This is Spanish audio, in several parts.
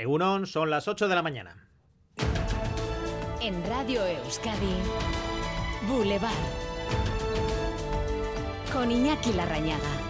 Egunon, son las 8 de la mañana. En Radio Euskadi, Boulevard. Con Iñaki Larrañaga.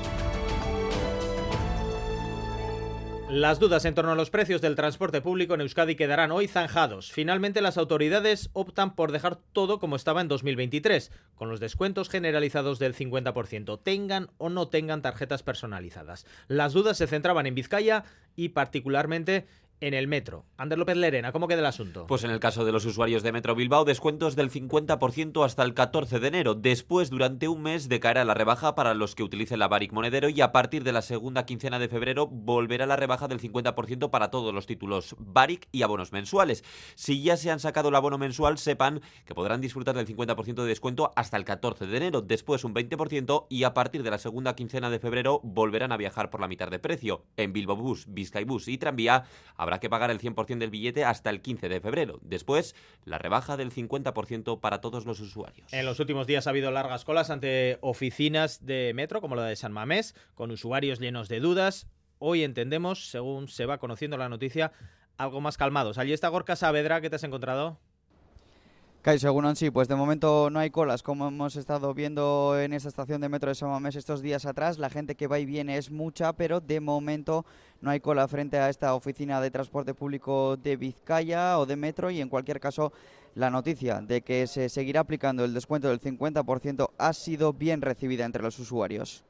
Las dudas en torno a los precios del transporte público en Euskadi quedarán hoy zanjados. Finalmente, las autoridades optan por dejar todo como estaba en 2023, con los descuentos generalizados del 50%, tengan o no tengan tarjetas personalizadas. Las dudas se centraban en Vizcaya y particularmente en el metro. Ander López Lerena, ¿cómo queda el asunto? Pues en el caso de los usuarios de Metro Bilbao, descuentos del 50% hasta el 14 de enero. Después, durante un mes, decaerá la rebaja para los que utilicen la Baric Monedero y a partir de la segunda quincena de febrero volverá la rebaja del 50% para todos los títulos Baric y abonos mensuales. Si ya se han sacado el abono mensual, sepan que podrán disfrutar del 50% de descuento hasta el 14 de enero, después un 20% y a partir de la segunda quincena de febrero volverán a viajar por la mitad de precio. En Bilbao Bus, Bus y Tranvía habrá que pagar el 100% del billete hasta el 15 de febrero. Después, la rebaja del 50% para todos los usuarios. En los últimos días ha habido largas colas ante oficinas de metro, como la de San Mamés, con usuarios llenos de dudas. Hoy entendemos, según se va conociendo la noticia, algo más calmados. Allí está Gorka Saavedra, ¿qué te has encontrado? Según sí, pues de momento no hay colas, como hemos estado viendo en esta estación de metro de Samamés estos días atrás. La gente que va y viene es mucha, pero de momento no hay cola frente a esta oficina de transporte público de Vizcaya o de metro y en cualquier caso la noticia de que se seguirá aplicando el descuento del 50% ha sido bien recibida entre los usuarios.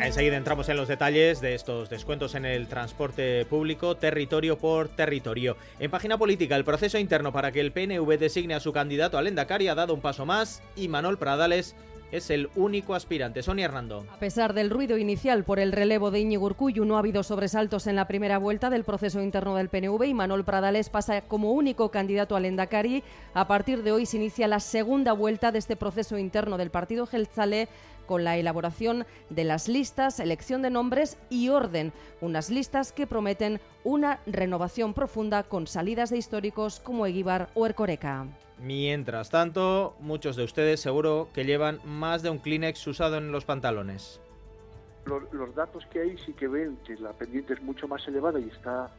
Enseguida entramos en los detalles de estos descuentos en el transporte público, territorio por territorio. En página política, el proceso interno para que el PNV designe a su candidato al Endacari ha dado un paso más y Manuel Pradales es el único aspirante. Sonia Hernando. A pesar del ruido inicial por el relevo de Íñigo Urcuyu, no ha habido sobresaltos en la primera vuelta del proceso interno del PNV y Manuel Pradales pasa como único candidato al Endacari. A partir de hoy se inicia la segunda vuelta de este proceso interno del partido Gelzale con la elaboración de las listas, elección de nombres y orden. Unas listas que prometen una renovación profunda con salidas de históricos como Eguibar o Ercoreca. Mientras tanto, muchos de ustedes seguro que llevan más de un Kleenex usado en los pantalones. Los, datos que hay sí que ven que la pendiente es mucho más elevada y está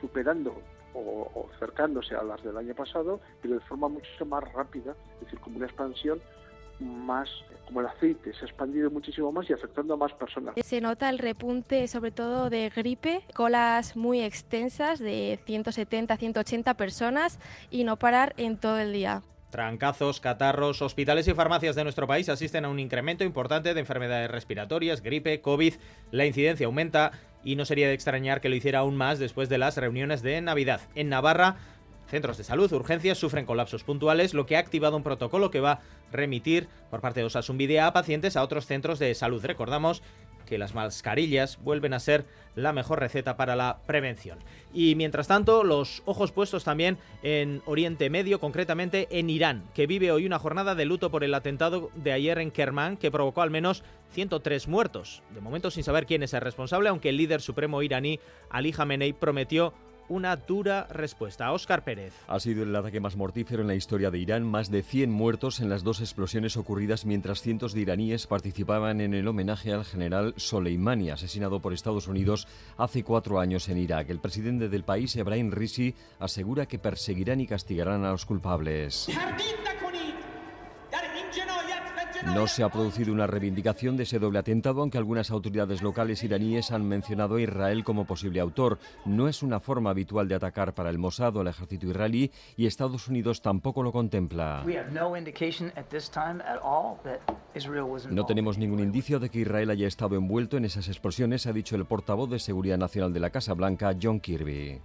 superando o, o, acercándose a las del año pasado, pero de forma mucho más rápida, es decir, como una expansión más como el aceite se ha expandido muchísimo más y afectando a más personas. Se nota el repunte sobre todo de gripe, colas muy extensas de 170 180 personas y no parar en todo el día. Trancazos, catarros, hospitales y farmacias de nuestro país asisten a un incremento importante de enfermedades respiratorias, gripe, COVID. La incidencia aumenta y no sería de extrañar que lo hiciera aún más después de las reuniones de Navidad. En Navarra, Centros de salud, urgencias sufren colapsos puntuales, lo que ha activado un protocolo que va a remitir por parte de Osasun Videa a pacientes a otros centros de salud. Recordamos que las mascarillas vuelven a ser la mejor receta para la prevención. Y mientras tanto, los ojos puestos también en Oriente Medio, concretamente en Irán, que vive hoy una jornada de luto por el atentado de ayer en Kermán, que provocó al menos 103 muertos. De momento sin saber quién es el responsable, aunque el líder supremo iraní, Ali Khamenei, prometió una dura respuesta. Oscar Pérez. Ha sido el ataque más mortífero en la historia de Irán, más de 100 muertos en las dos explosiones ocurridas mientras cientos de iraníes participaban en el homenaje al general Soleimani, asesinado por Estados Unidos hace cuatro años en Irak. El presidente del país, Ebrahim Risi, asegura que perseguirán y castigarán a los culpables. No se ha producido una reivindicación de ese doble atentado, aunque algunas autoridades locales iraníes han mencionado a Israel como posible autor. No es una forma habitual de atacar para el Mossad o el ejército israelí y Estados Unidos tampoco lo contempla. No tenemos ningún indicio de que Israel haya estado envuelto en esas explosiones, ha dicho el portavoz de Seguridad Nacional de la Casa Blanca, John Kirby.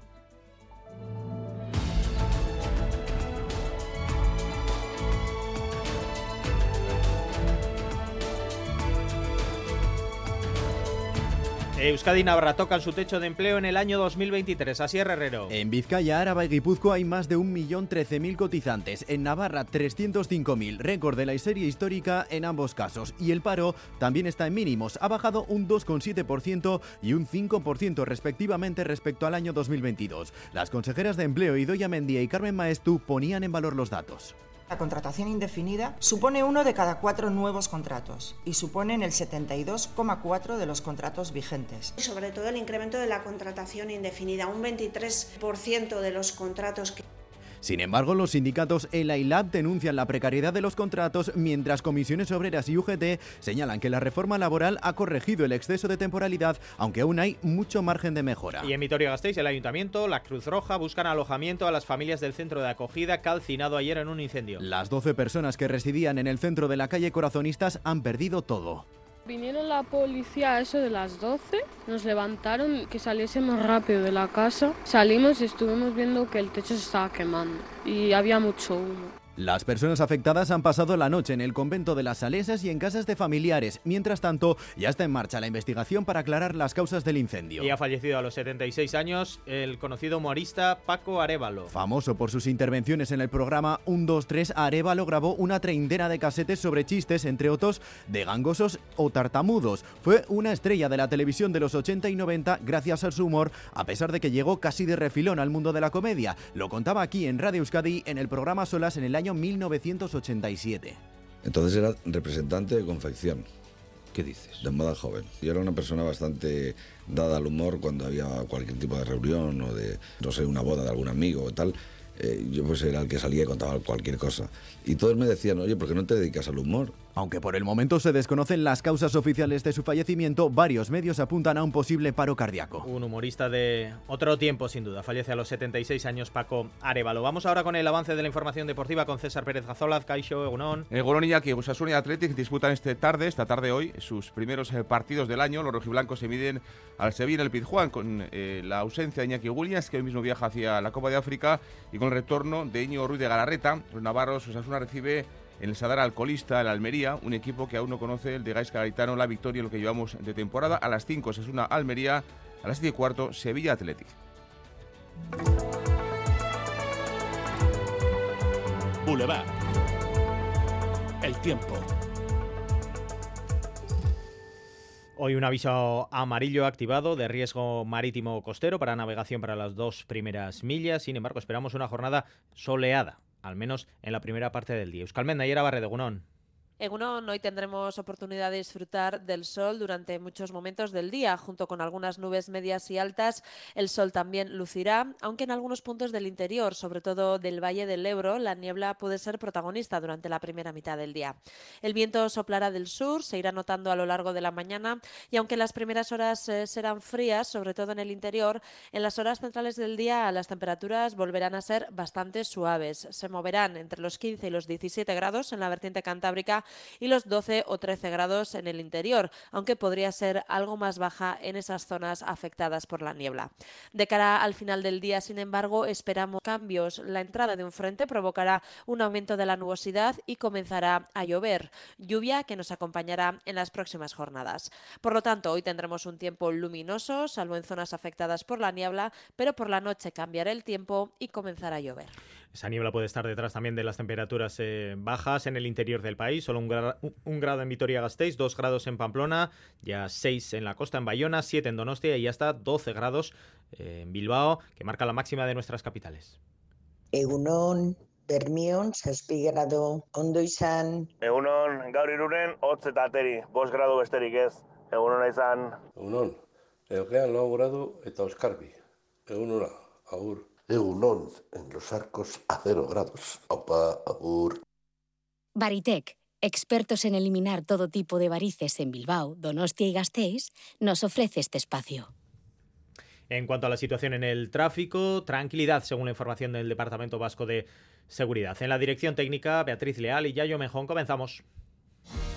Euskadi y Navarra tocan su techo de empleo en el año 2023. Así es, Herrero. En Vizcaya, Áraba y Guipúzcoa hay más de 1.013.000 cotizantes. En Navarra, 305.000. Récord de la serie histórica en ambos casos. Y el paro también está en mínimos. Ha bajado un 2,7% y un 5% respectivamente respecto al año 2022. Las consejeras de Empleo Idoia Mendía y Carmen Maestu ponían en valor los datos. La contratación indefinida supone uno de cada cuatro nuevos contratos y suponen el 72,4 de los contratos vigentes. Sobre todo el incremento de la contratación indefinida, un 23% de los contratos que sin embargo, los sindicatos ELA y LAB denuncian la precariedad de los contratos, mientras comisiones obreras y UGT señalan que la reforma laboral ha corregido el exceso de temporalidad, aunque aún hay mucho margen de mejora. Y en Vitoria-Gasteiz, el Ayuntamiento, la Cruz Roja buscan alojamiento a las familias del centro de acogida calcinado ayer en un incendio. Las 12 personas que residían en el centro de la calle Corazonistas han perdido todo. Vinieron la policía a eso de las 12, nos levantaron que saliésemos rápido de la casa, salimos y estuvimos viendo que el techo se estaba quemando y había mucho humo. Las personas afectadas han pasado la noche en el convento de las Salesas y en casas de familiares. Mientras tanto, ya está en marcha la investigación para aclarar las causas del incendio. Y ha fallecido a los 76 años el conocido humorista Paco Arevalo. Famoso por sus intervenciones en el programa 1, 2, 3, Arevalo grabó una treintena de casetes sobre chistes, entre otros, de gangosos o tartamudos. Fue una estrella de la televisión de los 80 y 90 gracias a su humor, a pesar de que llegó casi de refilón al mundo de la comedia. Lo contaba aquí en Radio Euskadi en el programa Solas en el año año 1987. Entonces era representante de confección. ¿Qué dices? De moda joven. Yo era una persona bastante dada al humor cuando había cualquier tipo de reunión o de, no sé, una boda de algún amigo o tal. Eh, yo pues era el que salía y contaba cualquier cosa. Y todos me decían, oye, ¿por qué no te dedicas al humor? Aunque por el momento se desconocen las causas oficiales de su fallecimiento, varios medios apuntan a un posible paro cardíaco. Un humorista de otro tiempo, sin duda. Fallece a los 76 años Paco Arevalo. Vamos ahora con el avance de la información deportiva con César Pérez Gazolaz, Caixo, Egunon. Egunon Iñaki, Osasuna y Athletic disputan esta tarde, esta tarde hoy, sus primeros eh, partidos del año. Los rojiblancos se miden al Sevilla el Pizjuán con eh, la ausencia de Iñaki Williams, que hoy mismo viaja hacia la Copa de África, y con el retorno de Íñigo Ruiz de Galarreta. Los navarros, Osasuna recibe en el Sadar Alcolista, el Almería, un equipo que aún no conoce, el de Gais Garitano, la victoria en lo que llevamos de temporada. A las 5 es una Almería, a las 10 y cuarto Sevilla Athletic. Boulevard. El tiempo. Hoy un aviso amarillo activado de riesgo marítimo costero para navegación para las dos primeras millas. Sin embargo, esperamos una jornada soleada al menos en la primera parte del día. Euskalmenda y Barre En hoy tendremos oportunidad de disfrutar del sol durante muchos momentos del día, junto con algunas nubes medias y altas. El sol también lucirá, aunque en algunos puntos del interior, sobre todo del Valle del Ebro, la niebla puede ser protagonista durante la primera mitad del día. El viento soplará del sur, se irá notando a lo largo de la mañana y aunque las primeras horas eh, serán frías, sobre todo en el interior, en las horas centrales del día las temperaturas volverán a ser bastante suaves. Se moverán entre los 15 y los 17 grados en la vertiente cantábrica y los 12 o 13 grados en el interior, aunque podría ser algo más baja en esas zonas afectadas por la niebla. De cara al final del día, sin embargo, esperamos cambios. La entrada de un frente provocará un aumento de la nubosidad y comenzará a llover, lluvia que nos acompañará en las próximas jornadas. Por lo tanto, hoy tendremos un tiempo luminoso, salvo en zonas afectadas por la niebla, pero por la noche cambiará el tiempo y comenzará a llover. Esa niebla puede estar detrás también de las temperaturas eh, bajas en el interior del país. Solo un, grado en Vitoria-Gasteiz, dos grados en Pamplona, ya seis en la costa, en Bayona, siete en Donostia y hasta 12 grados eh, en Bilbao, que marca la máxima de nuestras capitales. Egunon, Bermion, zazpi grado, ondo izan. Egunon, gaur irunen, hotz eta ateri, bost grado besterik ez. Egunon izan. Egunon, egean lau grado eta oskarbi. Egunora, agur. Egunon, en los arcos a cero grados. Opa, agur. Baritec, expertos en eliminar todo tipo de varices en Bilbao, Donostia y Gasteiz, nos ofrece este espacio. En cuanto a la situación en el tráfico, tranquilidad según la información del Departamento Vasco de Seguridad. En la dirección técnica, Beatriz Leal y Yayo Mejón, comenzamos.